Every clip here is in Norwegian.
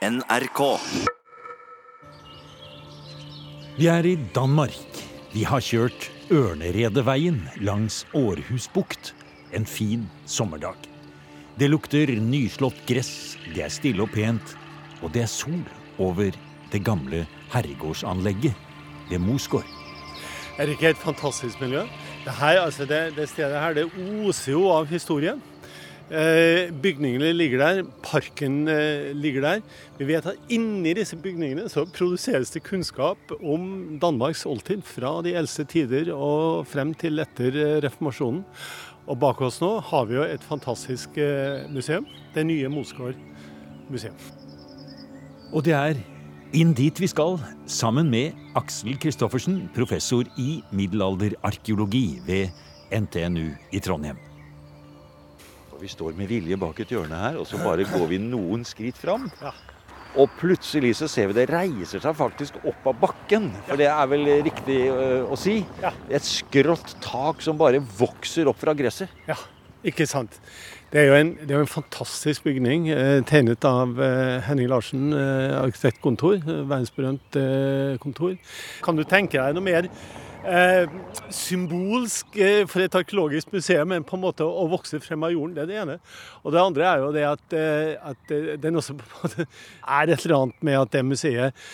NRK. Vi er i Danmark. Vi har kjørt Ørneredeveien langs Århusbukt en fin sommerdag. Det lukter nyslått gress, det er stille og pent, og det er sol over det gamle herregårdsanlegget ved Mosgård. Er det ikke et fantastisk miljø? Det, her, altså det, det stedet her det oser jo av historie. Eh, bygningene ligger der, parken eh, ligger der. Vi vet at inni disse bygningene så produseres det kunnskap om Danmarks oldtid fra de eldste tider og frem til etter eh, reformasjonen. Og bak oss nå har vi jo et fantastisk museum. Det nye Mosgård museum. Og det er inn dit vi skal, sammen med Aksel Kristoffersen, professor i middelalderarkeologi ved NTNU i Trondheim. Vi står med vilje bak et hjørne her, og så bare går vi noen skritt fram. Ja. Og plutselig så ser vi det reiser seg faktisk opp av bakken. For det er vel riktig uh, å si. Ja. Et skrått tak som bare vokser opp fra gresset. Ja, ikke sant. Det er jo en, det er jo en fantastisk bygning, eh, tegnet av eh, Henning Larsen, eh, arkitektkontor. eh, Verdensberømt eh, kontor. Kan du tenke deg noe mer eh, symbolsk eh, for et arkeologisk museum men på en måte å vokse frem av jorden? Det er det ene. Og det andre er jo det at, eh, at den også på en måte er et eller annet med at det museet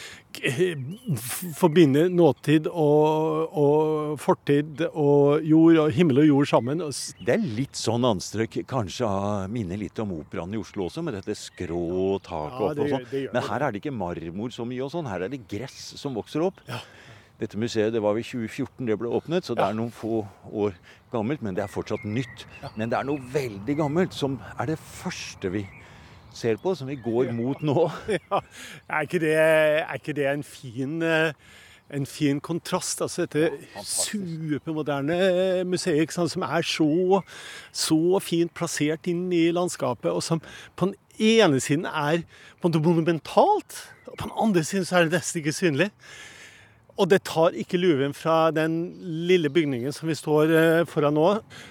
forbinder nåtid og, og fortid og jord og himmel og jord sammen. Det er litt sånn anstrøk, kanskje minner litt om operaen i Oslo også, med dette skrå taket Ja, opp og sånn. Men her er det ikke marmor så mye og sånn, her er det gress som vokser opp. Ja. Dette museet det var ved 2014 det ble åpnet, så det Ja. er noen få år gammelt, men det er fortsatt nytt. Men det er noe veldig gammelt som er det første vi ser på, som vi går mot nå. Ja, er ikke det, er ikke det en fin eh, en fin kontrast. altså Dette supermoderne museet ikke sant, som er så, så fint plassert inn i landskapet, og som på den ene siden er på en monumentalt, og på den andre siden så er det nesten ikke synlig. Og det tar ikke luven fra den lille bygningen som vi står eh, foran nå,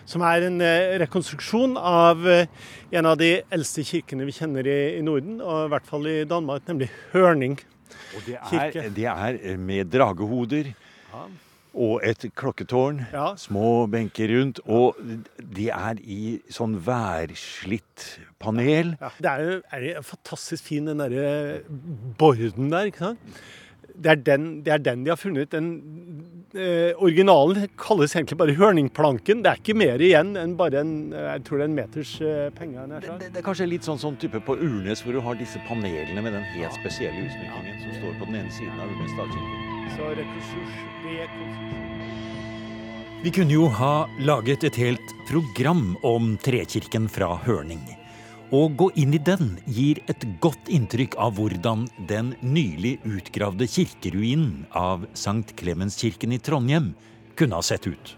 som er en eh, rekonstruksjon av eh, en av de eldste kirkene vi kjenner i, Norden, og i hvert fall i Danmark, nemlig Hørning. Og det Kirke. er, det er med dragehoder og et klokketårn. Ja. Små benker rundt. Og de er i sånn værslitt panel. Ja, det er jo er det fantastisk fin, den derre borden der, ikke sant? Det er, den, det er den de har funnet. Den eh, originalen kalles egentlig bare hørningplanken. Det er ikke mer igjen enn bare en, jeg tror det er en meters eh, penge. Det, det, det er kanskje litt sånn, sånn type på Urnes, hvor du har disse panelene med den helt spesielle utsmykkingen som står på den ene siden av Urnes stavkirke. Så. Vi kunne jo ha laget et helt program om Trekirken fra Hørning. Å gå inn i den gir et godt inntrykk av hvordan den nylig utgravde kirkeruinen av Sankt Klemenskirken i Trondheim kunne ha sett ut.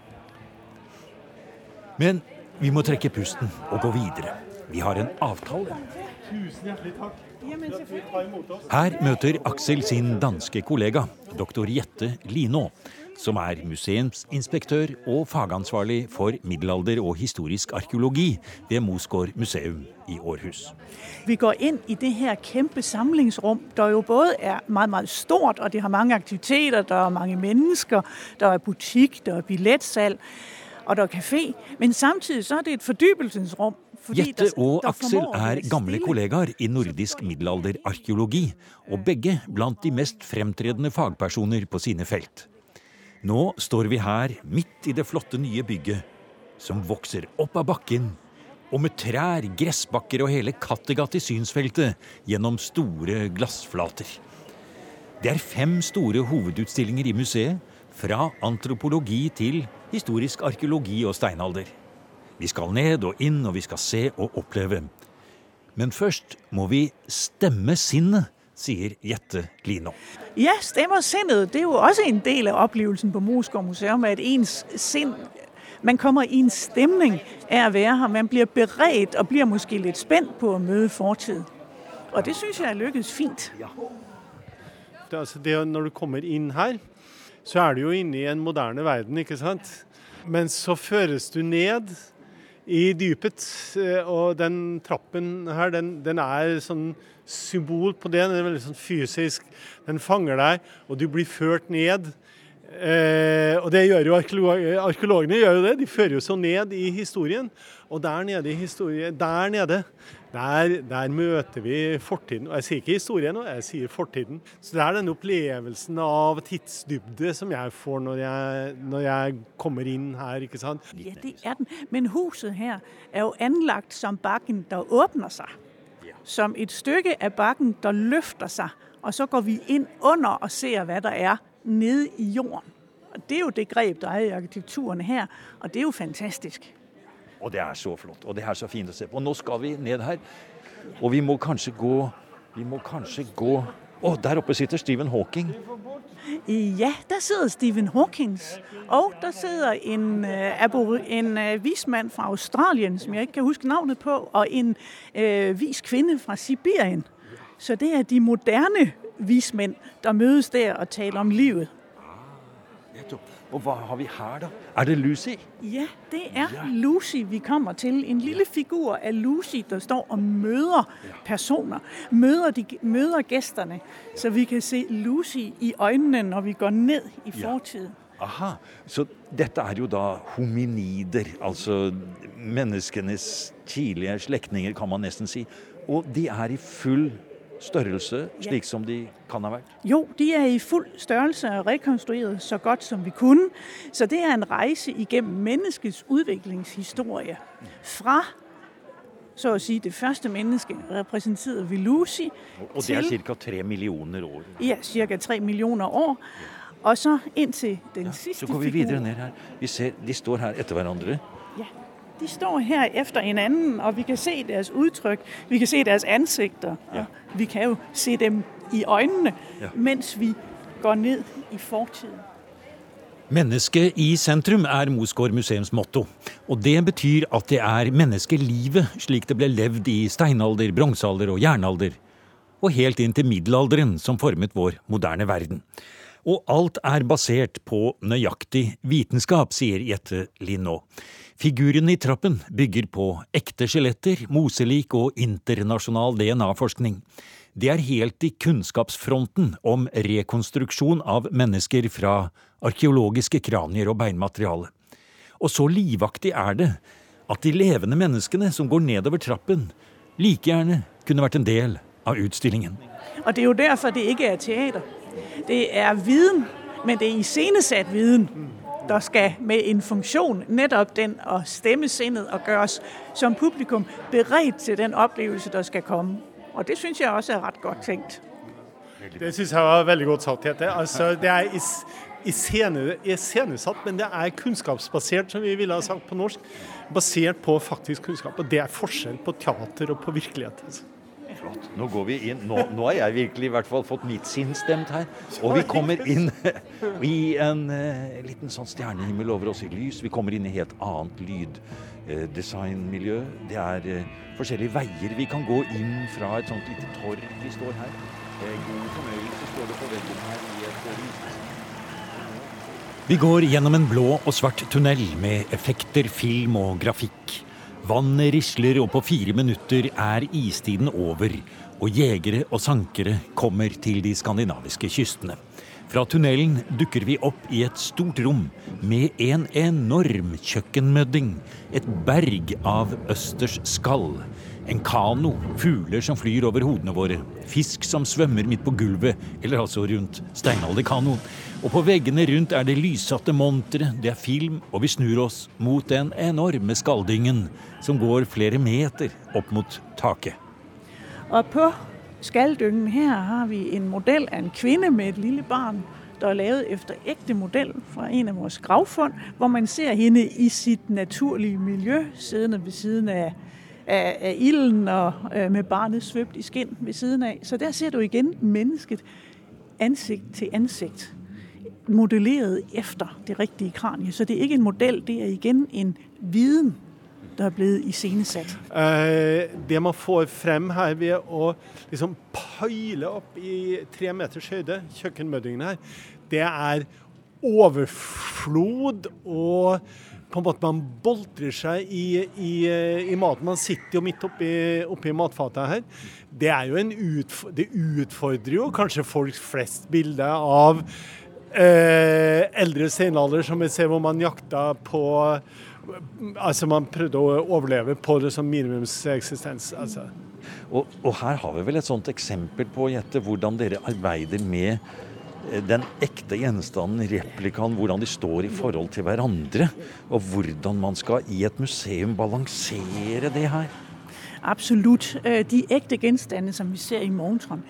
Men vi må trekke pusten og gå videre. Vi har en avtale. Tusen hjertelig takk. Her møter Aksel sin danske kollega, doktor Jette Linå, som er museumsinspektør og fagansvarlig for middelalder- og historisk arkeologi ved Mosgård museum i Århus. Vi går inn i det her kjempe samlingsrum, der jo både er meget, meget stort, og det har mange aktiviteter, der er mange mennesker, der er butikk, der er billettsalg og der er kafé. Men samtidig så er det et fordybelsesrum. Jette og Aksel er gamle kollegaer i nordisk middelalderarkeologi, og begge blant de mest fremtredende fagpersoner på sine felt. Nå står vi her midt i det flotte nye bygget, som vokser opp av bakken, og med trær, gressbakker og hele Kattegat i synsfeltet gjennom store glassflater. Det er fem store hovedutstillinger i museet, fra antropologi til historisk arkeologi og steinalder. Vi skal ned og inn, og vi skal se og oppleve. Men først må vi stemme sinnet, sier Jette Lino. Ja, stemmer sinnet. Det er jo også en del av opplevelsen på Moskva Museum, at ens sind, man kommer i en stemning av å være her. Man blir beredt og blir måske litt spent på å møte fortid. Og det synes jeg er lykkedes fint. Det, altså det, når du kommer inn her, så er du jo inne i en moderne verden, ikke sant? Men så føres du ned i dypet. Eh, og den trappen her, den, den er sånn symbol på det. Den er veldig sånn fysisk. Den fanger deg, og du blir ført ned. Eh, og det gjør jo Arkeologene gjør jo det, de fører jo så ned i historien. Og der nede i historien, der nede, der, der, møter vi fortiden. Og jeg sier ikke historien nå, jeg sier fortiden. Så det er den opplevelsen av tidsdybde som jeg får når jeg, når jeg kommer inn her, ikke sant. Ja, det er den. Men huset her er jo anlagt som bakken der åpner seg. Som et stykke av bakken der løfter seg. Og så går vi inn under og ser hva det er nede i jorden. Og Det er jo det grep der er i arkitekturen her, og det er jo fantastisk. Og det er så flott, og det er så fint å se på. Nå skal vi ned her, og vi må kanskje gå Vi må kanskje gå Å, der oppe sitter Stephen Hawking. Ja, der sitter Stephen Hawking. Og der sitter en, uh, en uh, vismann fra Australien, som jeg ikke kan huske navnet på, og en uh, vis kvinne fra Sibirien. Så det er de moderne vismenn der møtes der og taler om livet. Og hva har vi her, da? Er det Lucy? Ja, det er ja. Lucy vi kommer til. En lille figur av Lucy der står og møter personer. Møter, de, møter gjestene. Så vi kan se Lucy i øynene når vi går ned i fortiden. Ja. Aha, Så dette er jo da hominider, altså menneskenes tidlige slektninger, kan man nesten si. Og de er i full størrelse, slik som de kan ha vært? Jo, de er i full størrelse og rekonstruert så godt som vi kunne. Så det er en reise igjennom menneskets utviklingshistorie. Fra så å si det første mennesket, representert ved Lucy. Og det er ca. tre millioner år? Ja, ca. tre millioner år. Og så inntil den ja, siste Så går vi videre ned her. Vi ser, De står her etter hverandre. Ja. De står her efter hinanden, og vi kan se deres uttrykk, vi kan se deres ansikter. Ja. Vi kan jo se dem i øynene ja. mens vi går ned i fortiden. Mennesket i sentrum er Mosgård museums motto. Og det betyr at det er menneskelivet slik det ble levd i steinalder, bronsealder og jernalder. Og helt inn til middelalderen som formet vår moderne verden. Og alt er basert på nøyaktig vitenskap, sier Jette Linnå. Figurene i trappen bygger på ekte skjeletter, moselik og internasjonal DNA-forskning. Det er helt i kunnskapsfronten om rekonstruksjon av mennesker fra arkeologiske kranier og beinmateriale. Og så livaktig er det at de levende menneskene som går nedover trappen, like gjerne kunne vært en del av utstillingen. Og Det er jo derfor det ikke er teater. Det er viden, men det er iscenesatt viden der skal med en funksjon, nettopp den å stemme sindet og gøre os som publikum beredt til den oplevelse, der skal komme. Og det synes jeg også er rett godt tenkt. Det synes jeg var veldig godt sagt, Tete. Altså, det er iscenesatt, men det er kunnskapsbasert, som vi ville ha sagt på norsk. Basert på faktisk kunnskap. Og det er forskjell på teater og på virkelighet. Altså. Flott. Nå går vi inn. Nå, nå, har jeg virkelig i hvert fall fått mitt sinn stemt her. Og vi kommer inn i en uh, liten sånn stjernehimmel over oss i lys. Vi kommer inn i helt annet lyddesignmiljø. Uh, det er uh, forskjellige veier vi kan gå inn fra et sånt lite torg vi står her. god fornøyelse står det på veggen her i et lys. Vi går gjennom en blå og svart tunnel med effekter, film og grafikk. Vannet risler, og på fire minutter er istiden over, og jegere og sankere kommer til de skandinaviske kystene. Fra tunnelen dukker vi opp i et stort rom med en enorm kjøkkenmødding, et berg av østers skall, en kano, fugler som flyr over hodene våre, fisk som svømmer midt på gulvet, eller altså rundt steinalderkanoen. Og på veggene rundt er det lyssatte montre, det er film, og vi snur oss mot den enorme skalldyngen som går flere meter opp mot taket. Og på skalldyngen her har vi en modell av en kvinne med et lille barn der er lavet efter ekte modell fra en av våre gravfund, hvor man ser henne i sitt naturlige miljø, siddende ved siden av af, af ilden og øh, med barnet svøbt i skinn ved siden av. Så der ser du igjen mennesket ansikt til ansigt, modelleret efter det riktige kranie. Så det er ikke en modell, det er igjen en viden, der er blitt iscenesatt. Eh, det man får frem her ved å liksom peile opp i tre meters høyde, kjøkkenmøddingen her, det er overflod og på en måte man boltrer seg i, i, i maten. Man sitter jo midt oppi, oppi matfatet her. Det, utf det utfordrer jo kanskje folk flest bilde av eh, eldre steinalder, som vi ser hvor man jakta på Altså Man prøvde å overleve på det som minimumseksistens. altså. Og, og, her har vi vel et sånt eksempel på Jette, hvordan dere arbeider med eh, den ekte gjenstanden, replikaen, hvordan de står i forhold til hverandre. Og hvordan man skal i et museum balansere det her. Absolutt. Øh, de ægte genstande, som vi ser i Morgentrond,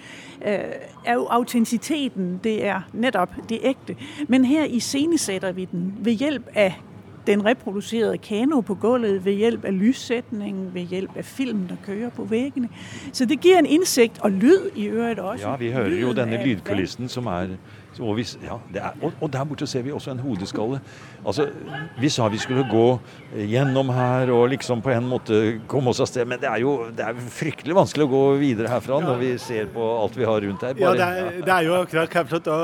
øh, er jo autenticiteten. Det er netop det ægte. Men her iscenesetter vi den ved hjelp av den reproducerede kano på gulvet ved hjelp av lyssætningen, ved hjelp av filmen, der kører på væggene. Så det giver en indsigt og lyd i øret også. Ja, vi hører jo denne lydkulissen som er vi, ja, er, og, der borte ser vi også en hodeskalle. Altså, Vi sa vi skulle gå gjennom her og liksom på en måte komme oss av sted, men det er jo det er fryktelig vanskelig å gå videre herfra når vi ser på alt vi har rundt her. Bare, ja, det er, det er, jo akkurat kjempeflott å,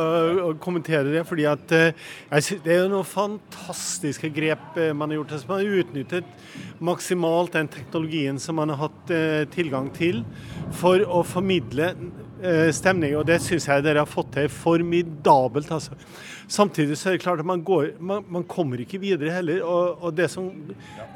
å, kommentere det, fordi at synes, det er jo noen fantastiske grep uh, man har gjort. Altså, man har utnyttet maksimalt den teknologien som man har hatt uh, tilgang til, for å formidle Eh, stemning, og det syns jeg dere har fått til formidabelt. altså. Samtidig så er det klart at man, går, man, man kommer ikke videre heller. og, og det som...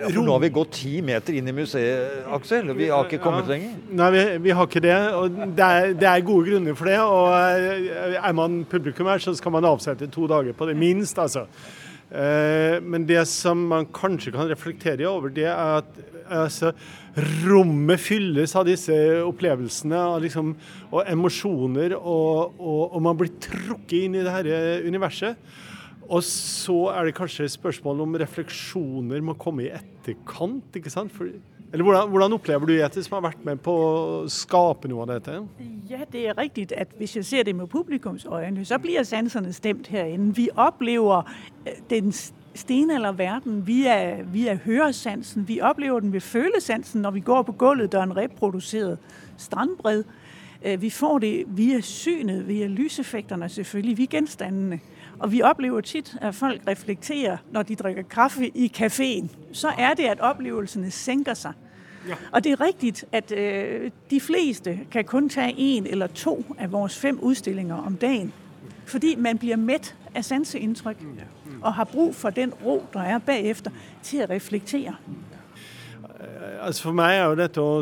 Ja, for nå har vi gått ti meter inn i museet, Aksel. Vi har ikke kommet ja, lenger. Nei, vi, vi, har ikke det. og det er, det er, gode grunner for det. og eh, Er man publikum her, så skal man avsette to dager på det, minst. altså. Eh, men det som man kanskje kan reflektere over, det er at altså, rommet fylles av disse opplevelsene liksom, og emosjoner, og, og, og, man blir trukket inn i det dette universet. Og så er det kanskje spørsmål om refleksjoner må komme i etterkant. ikke sant? For, eller hvordan, hvordan, opplever du Jette, som har vært med på å skape noe av dette? Ja, det er riktig at hvis jeg ser det med publikumsøyne, så blir sansene stemt herinde. Vi opplever øh, den stenalderverden via, via høresansen. Vi opplever den ved følesansen når vi går på gulvet. Der er en reprodusert strandbred. Øh, vi får det via synet, via lyseffekterne selvfølgelig, via gjenstandene. Og vi opplever tit at folk reflekterer når de drikker kaffe i kafeen. Så er det at opplevelsene senker seg. Ja. Og det er riktig at øh, de fleste kan kun ta én eller to av våre fem utstillinger om dagen. Fordi man blir mett av sanseinntrykk og har bruk for den ro der er bagefter, til å reflektere. Altså for meg er jo dette å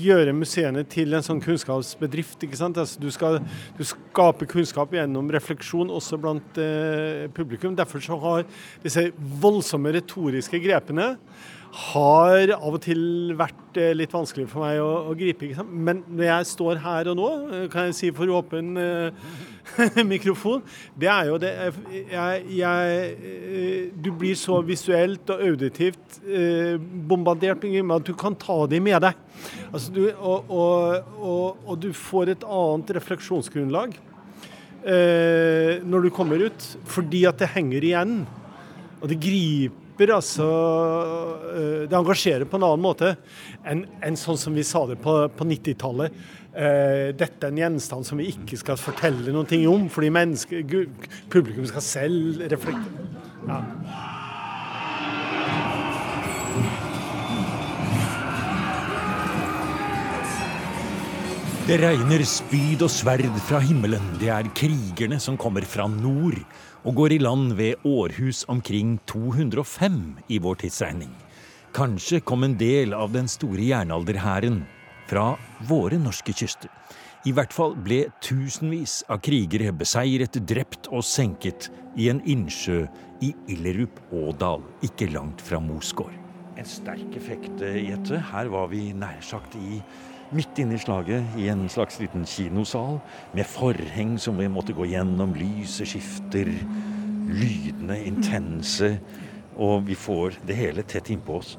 gjøre museene til en sånn kunnskapsbedrift. ikke sant? Altså du, skal, du skaper kunnskap gjennom refleksjon også blant eh, publikum. Derfor så har disse voldsomme retoriske grepene har av og til vært eh, litt vanskelig for meg å, å gripe. Men når jeg står her og nå, eh, kan jeg si for åpen uh, mikrofon, det er jo det jeg, jeg, Du blir så visuelt og auditivt bombardert med at du kan ta dem med deg. Altså du, og, og, og, og, du får et annet refleksjonsgrunnlag når du kommer ut, fordi at det henger igjen. Og det griper hjelper altså eh, Det engasjerer på en annen måte enn en sånn som vi sa det på, på 90-tallet. Uh, dette er en gjenstand som vi ikke skal fortelle noen ting om, fordi publikum skal selv reflektere. Ja. Det regner spyd og sverd fra himmelen. Det er krigerne som kommer fra nord og går i land ved århus omkring 205 i vår tidsregning. Kanskje kom en del av den store jernalderhæren fra våre norske kyster. I hvert fall ble tusenvis av krigere beseiret, drept og senket i en innsjø i Illerup-Ådal, ikke langt fra Mosgård. En sterk effekt, Jette. Her var vi nær sagt i midt inne i slaget i en slags liten kinosal med forheng som vi måtte gå gjennom. Lyset skifter, lydene intense. Og vi får det hele tett innpå oss.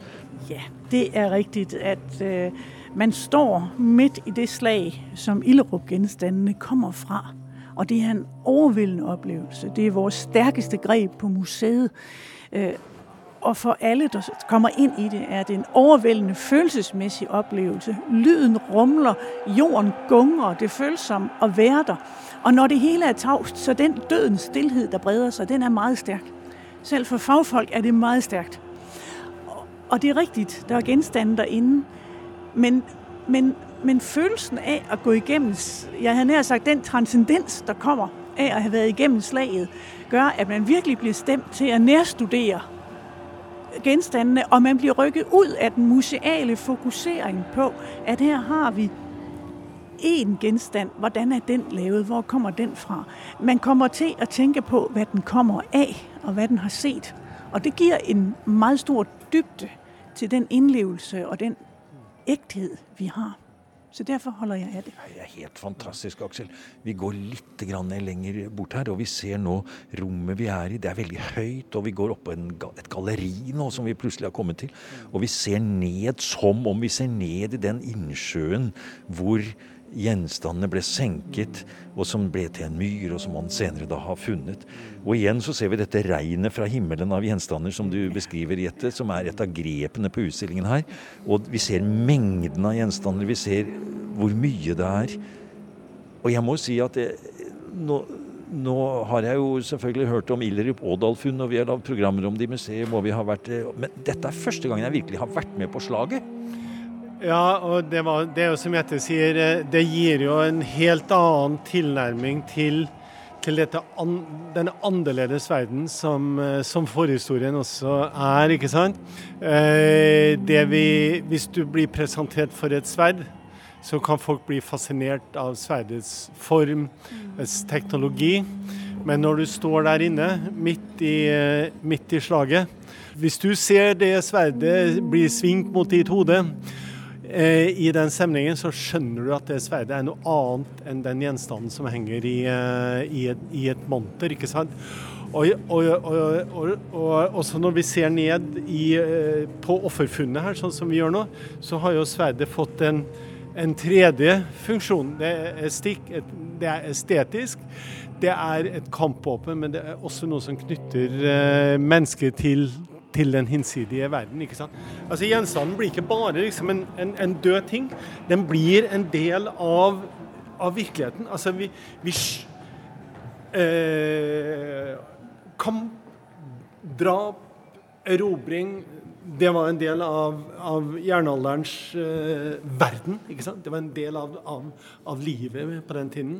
Ja, det er riktig at uh, man står midt i det slag som Illerup-gjenstandene kommer fra. Og det er en overveldende opplevelse. Det er vårt sterkeste grep på museet. Uh, og for alle der kommer inn i det, er det en overveldende følelsesmessig opplevelse. Lyden rumler, jorden gunger, det føles som å være der. Og når det hele er tavst, så den dødens stillhet der breder seg, den er meget sterk. Selv for fagfolk er det meget stærkt. Og det er rigtigt, der er genstande derinde, men, men, men følelsen af at gå igennem, jeg havde nær sagt, den transcendens, der kommer af at have været igennem slaget, gør, at man virkelig bliver stemt til at nærstudere genstandene, og man bliver rykket ud af den museale fokusering på, at her har vi en genstand. Hvordan er den lavet? Hvor kommer den fra? Man kommer til at tænke på, hvad den kommer af, og hvad den har set. Og det giver en meget stor dybde til den indlevelse og den ægthed, vi har. Så derfor holder jeg her det. Det er helt fantastisk, Aksel. Vi går litt lenger bort her, og vi ser nå rommet vi er i. Det er veldig høyt, og vi går opp på et galleri nå som vi plutselig har kommet til. Og vi ser ned som om vi ser ned i den innsjøen hvor gjenstandene ble senket, og som ble til en myr, og som man senere da har funnet. Og igjen så ser vi dette regnet fra himmelen av gjenstander som du beskriver, Jette, som er et av grepene på utstillingen her. Og vi ser mengden av gjenstander, vi ser hvor mye det er. Og jeg må si at det, nå, nå, har jeg jo selvfølgelig hørt om Illerup Ådal-funn, og vi har lagd programmer om det i museet, og vi har vært Men dette er første gang jeg virkelig har vært med på slaget. Ja, og det, var, det er jo som Jette sier, eh, det gir jo en helt annen tilnærming til, til dette an, denne annerledes verden som, eh, som, forhistorien også er, ikke sant. Eh, det vi, hvis du blir presentert for et sverd, så kan folk bli fascinert av sverdets form, dets teknologi. Men når du står der inne, midt i, midt i slaget Hvis du ser det sverdet bli svingt mot ditt hode, I den stemningen så skjønner du at det sverdet er noe annet enn den gjenstanden som henger i, eh, i, et, i et, monter. ikke sant? Og, og, og, og, også når vi ser ned i, eh, på offerfunnet her, sånn som vi gjør nå, så har jo sverdet fått en, en tredje funksjon. Det er, stikk, det er, estetisk. Det er et kampvåpen, men det er også noe som knytter mennesker til, til den hinsidige verden. ikke sant? Altså Gjenstanden blir ikke bare liksom en, en, en, død ting. Den blir en del av, av virkeligheten. Altså vi, vi eh, Kamp, drap, erobring Det var en del av, av jernalderens eh, verden. ikke sant? Det var en del av, av, av livet på den tiden.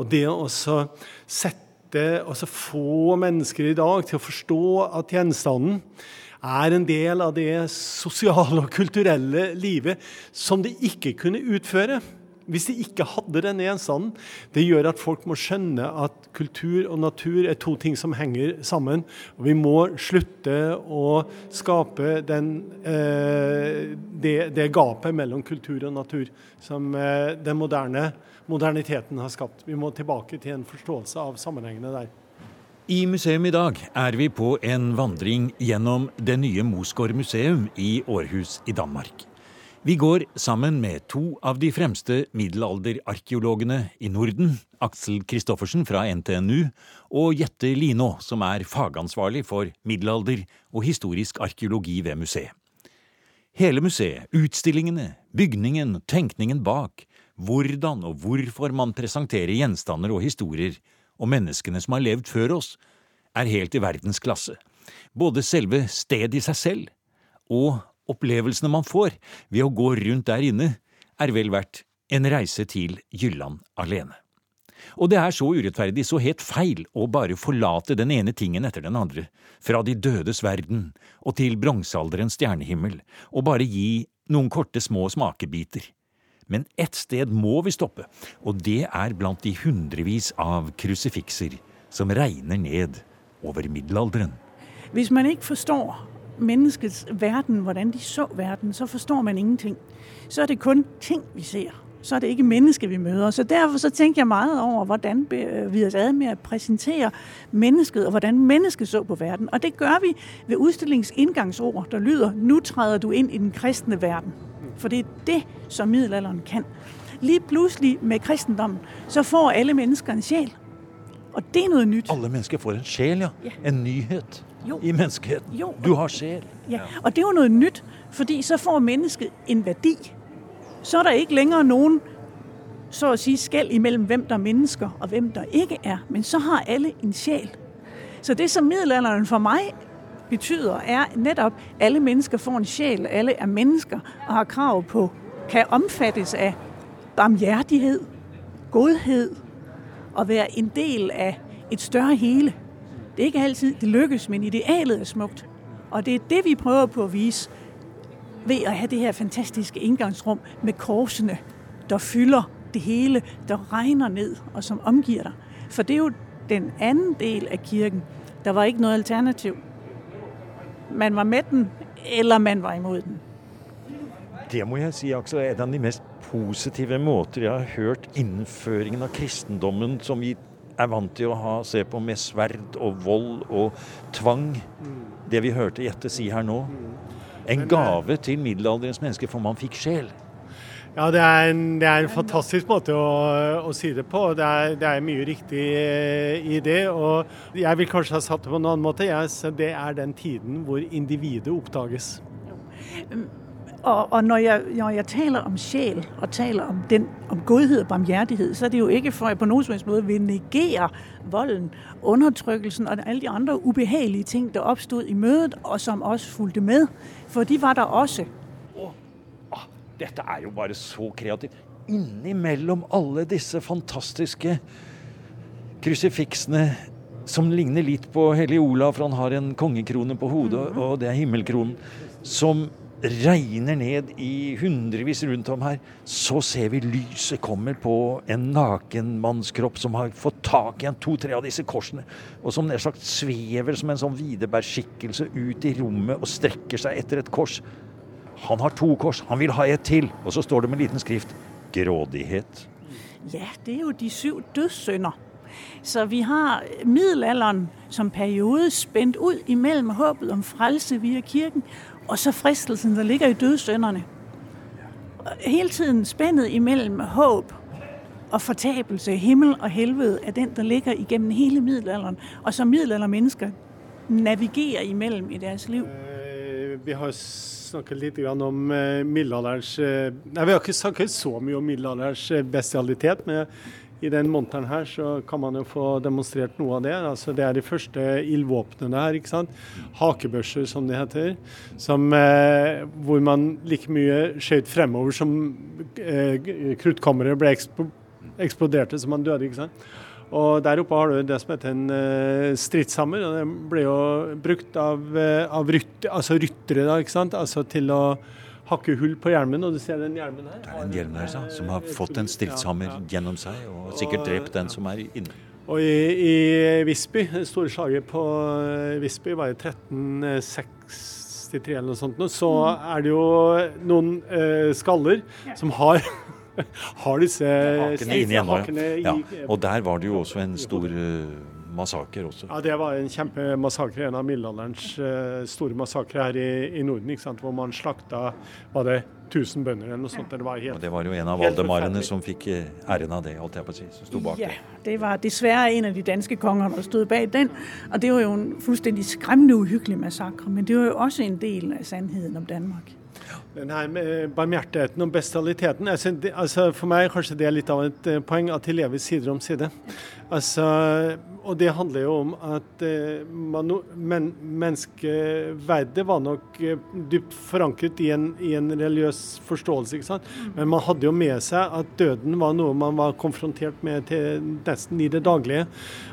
Og det å også sette måte også få mennesker i dag til å forstå at gjenstanden er en del av det sosiale og kulturelle livet som de ikke kunne utføre hvis de ikke hadde denne gjenstanden. Det gjør at folk må skjønne at kultur og natur er to ting som henger sammen. Og vi må slutte å skape den, eh, det, det, gapet mellom kultur og natur som eh, den moderne moderniteten har skapt. Vi må tilbake til en forståelse av sammenhengene der. I museum i dag er vi på en vandring gjennom det nye Mosgård museum i Århus i Danmark. Vi går sammen med to av de fremste middelalderarkeologene i Norden, Aksel Kristoffersen fra NTNU og Jette Linå, som er fagansvarlig for middelalder og historisk arkeologi ved museet. Hele museet, utstillingene, bygningen, tenkningen bak, hvordan og hvorfor man presenterer gjenstander og historier og menneskene som har levd før oss, er helt i verdensklasse. Både selve stedet i seg selv og opplevelsene man får ved å gå rundt der inne, er vel verdt en reise til Jylland alene. Og det er så urettferdig, så helt feil, å bare forlate den ene tingen etter den andre, fra de dødes verden og til bronsealderens stjernehimmel, og bare gi noen korte små smakebiter. Men ett sted må vi stoppe, og det er blant de hundrevis av krusifikser som regner ned over middelalderen. Hvis man ikke forstår menneskets verden, hvordan de så verden, så forstår man ingenting. Så er det kun ting, vi ser. Så er det ikke mennesker, vi møder. Så derfor så tænker jeg meget over, hvordan vi os ad med at præsentere mennesket, og hvordan mennesket så på verden. Og det gør vi ved udstillingens indgangsord, der lyder, nu træder du ind i den kristne verden. For det er det, som middelalderen kan. Lige pludselig med kristendommen, så får alle mennesker en sjæl. Og det er noget nyt. Alle mennesker får en sjæl, ja. ja. En nyhed jo. i menneskeheten. Jo. Du har sjæl. Ja, og det er jo noe nytt, fordi så får mennesket en værdi. Så er der ikke længere noen så å si skæld imellom hvem der er mennesker og hvem der ikke er. Men så har alle en sjæl. Så det som middelalderen for meg betyder, er nettopp alle mennesker får en sjel, alle er mennesker og har krav på, kan omfattes av barmhjertighet, godhet, og være en del av et større hele. Det er ikke alltid det lykkes, men idealet er smukt. Og det er det vi prøver på å vise ved å ha det her fantastiske indgangsrum med korsene der fyller det hele, der regner ned og som omgiver dig. For det er jo den anden del av kirken. Der var ikke noe alternativ. Man var med den, eller man var imod den. Det må jeg si, Aksel, er en av de mest positive måter jeg har hørt innføringen av kristendommen, som vi er vant til å ha, se på med sverd og vold og tvang. Det vi hørte Jette si her nå. En gave til middelalderens mennesker, for man fikk sjel. Ja, det er en, det er en fantastisk måte å, å, si det på. Det er, det er mye riktig eh, i det. Og jeg vil kanskje ha satt det på en annen måte. Jeg, det er den tiden hvor individet oppdages. Og, og når, jeg, når, jeg, taler om sjel og taler om, den, om godhet og barmhjertighet, så er det jo ikke for at på noen som helst måte vil negere volden, undertrykkelsen og alle de andre ubehagelige ting der oppstod i møtet, og som også fulgte med. For de var der også. Ah, dette er jo bare så kreativt. Innimellom alle disse fantastiske krusifiksene som ligner litt på Hellig Olav, for han har en kongekrone på hodet, mm -hmm. og det er himmelkronen, som regner ned i hundrevis rundt om her, så ser vi lyset kommer på en naken mannskropp som har fått tak i en to-tre av disse korsene, og som nær sagt svever som en sånn Widerberg-skikkelse ut i rommet og strekker seg etter et kors. Han har to kors, han vil ha et til. Og så står det med liten skrift grådighet. Ja, det er jo de syv dødssynder. Så vi har middelalderen som periode spent ut imellom håpet om frelse via kirken, og så fristelsen der ligger i dødssynderne. Hele tiden spennet imellem håp og fortabelse, himmel og helvede, er den der ligger igennem hele middelalderen, og som middelaldermennesker navigerer imellem i deres liv. Vi har snakket litt om eh, middelalderens eh, Nei, vi har ikke snakket så mye om middelalderens eh, bestialitet. men i den monteren her så kan man jo få demonstrert noe av det. Altså, det er de første ildvåpnene her. ikke sant? Hakebørser, som de heter. Som, eh, hvor man like mye skjøt fremover som eh, kruttkammeret ble ekspo eksploderte så man døde. ikke sant? Og Der oppe har du det som heter en uh, stridshammer. og Den ble jo brukt av, uh, av ryt, altså ryttere da, ikke sant? Altså til å hakke hull på hjelmen, og du ser den hjelmen her. Det er den hjelmen her, så, som har fått en stridshammer ja, ja. gjennom seg, og sikkert drept den som er inne. Og i, i Visby, det store slaget på eh, Visby var i 1363 eller noe sånt, så mm. er det jo noen uh, skaller som har har disse hakene inne ennå. Ja. Og der var det jo også en stor uh, massaker også. Ja, det var en kjempemassakre. En av middelalderens uh, store massakrer her i, i Norden. ikke sant? Hvor man slakta var det 1000 bønder eller noe sånt. Det var, helt, og det var jo en av valdemarene som fikk eh, æren av det, holdt jeg på å si. Som sto bak ja, det. var dessverre en av de danske kongene som sto bak den. Og det var jo en fullstendig skremmende uhyggelig massakre. Men det var jo også en del av sannheten om Danmark. Den her med barmhjertigheten og bestialiteten altså For meg kanskje det er litt av et eh, poeng at de lever side om side. Altså, og det handler jo om at eh, man, men, menneskeverdet var nok eh, dypt forankret i en, i en religiøs forståelse. ikke sant? Men man hadde jo med seg at døden var noe man var konfrontert med til nesten i det daglige.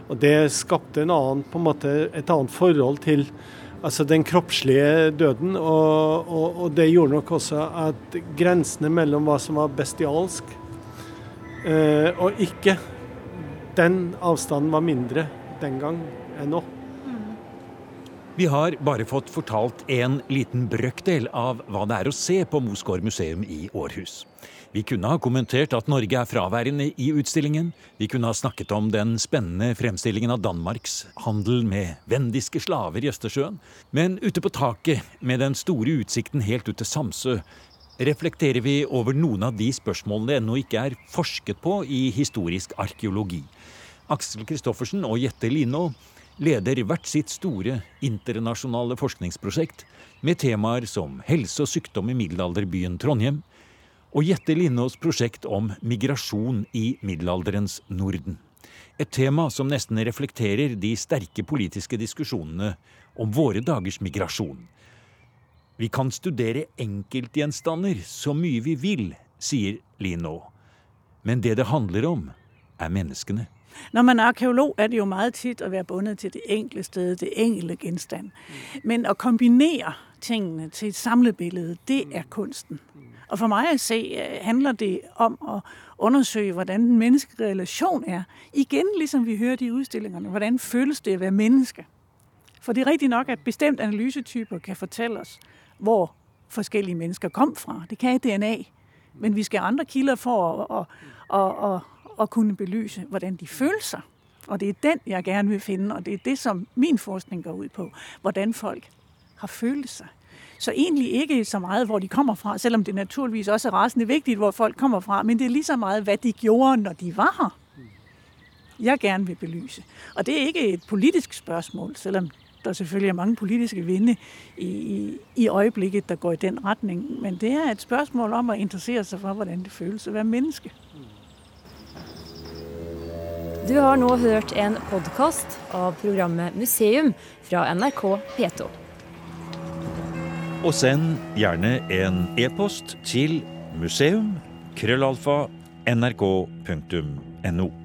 Og det skapte en annen, på en måte, et annet forhold til altså den kroppslige døden. Og, og, og, det gjorde nok også at grensene mellom hva som var bestialsk eh, og ikke, den avstanden var mindre den gang enn nå. Vi har bare fått fortalt en liten brøkdel av hva det er å se på Mosgård museum i Århus. Vi kunne ha kommentert at Norge er fraværende i utstillingen. Vi kunne ha snakket om den spennende fremstillingen av Danmarks handel med vendiske slaver i Østersjøen. Men ute på taket, med den store utsikten helt ut til Samsø, reflekterer vi over noen av de spørsmålene det ennå ikke er forsket på i historisk arkeologi. Aksel Kristoffersen og Jette Linå leder hvert sitt store internasjonale forskningsprosjekt med temaer som helse og sykdom i middelalderbyen Trondheim, og Jette Linås prosjekt om migrasjon i middelalderens Norden. Et tema som nesten reflekterer de sterke politiske diskusjonene om våre dagers migrasjon. Vi kan studere enkeltgjenstander så mye vi vil, sier Lino. Men det det handler om, er menneskene. Når man er arkeolog, er det jo meget tit at være bundet til det enkelte sted, det enkelte genstand. Men at kombinere tingene til et samlebillede, det er kunsten. Og for meg å se øh, handler det om å undersøge hvordan den menneskelige relasjon er. Igen, liksom vi hørte i utstillingene. hvordan føles det å være menneske? For det er riktig nok at bestemte analysetyper kan fortelle oss hvor forskjellige mennesker kom fra. Det kan DNA. Men vi skal ha andre kilder for å, å, å, å kunne belyse hvordan de føler seg. Og det er den jeg gjerne vil finne, og det er det som min forskning går ut på. Hvordan folk har følt seg. Så egentlig ikke så mye hvor de kommer fra, selv om det naturligvis også er rasende viktig hvor folk kommer fra. Men det er lige så mye hva de gjorde når de var her. Jeg gjerne vil belyse. Og det er ikke et politisk spørsmål, selv om der selvfølgelig er mange politiske vinde i, i, i øyeblikket der går i den retning. Men det er et spørsmål om å interessere seg for hvordan det føles å være menneske. Du har nå hørt en podkast av programmet Museum fra NRK P2. Og send gjerne en e-post til museum.krøllalfa.nrk.no. nrk.no.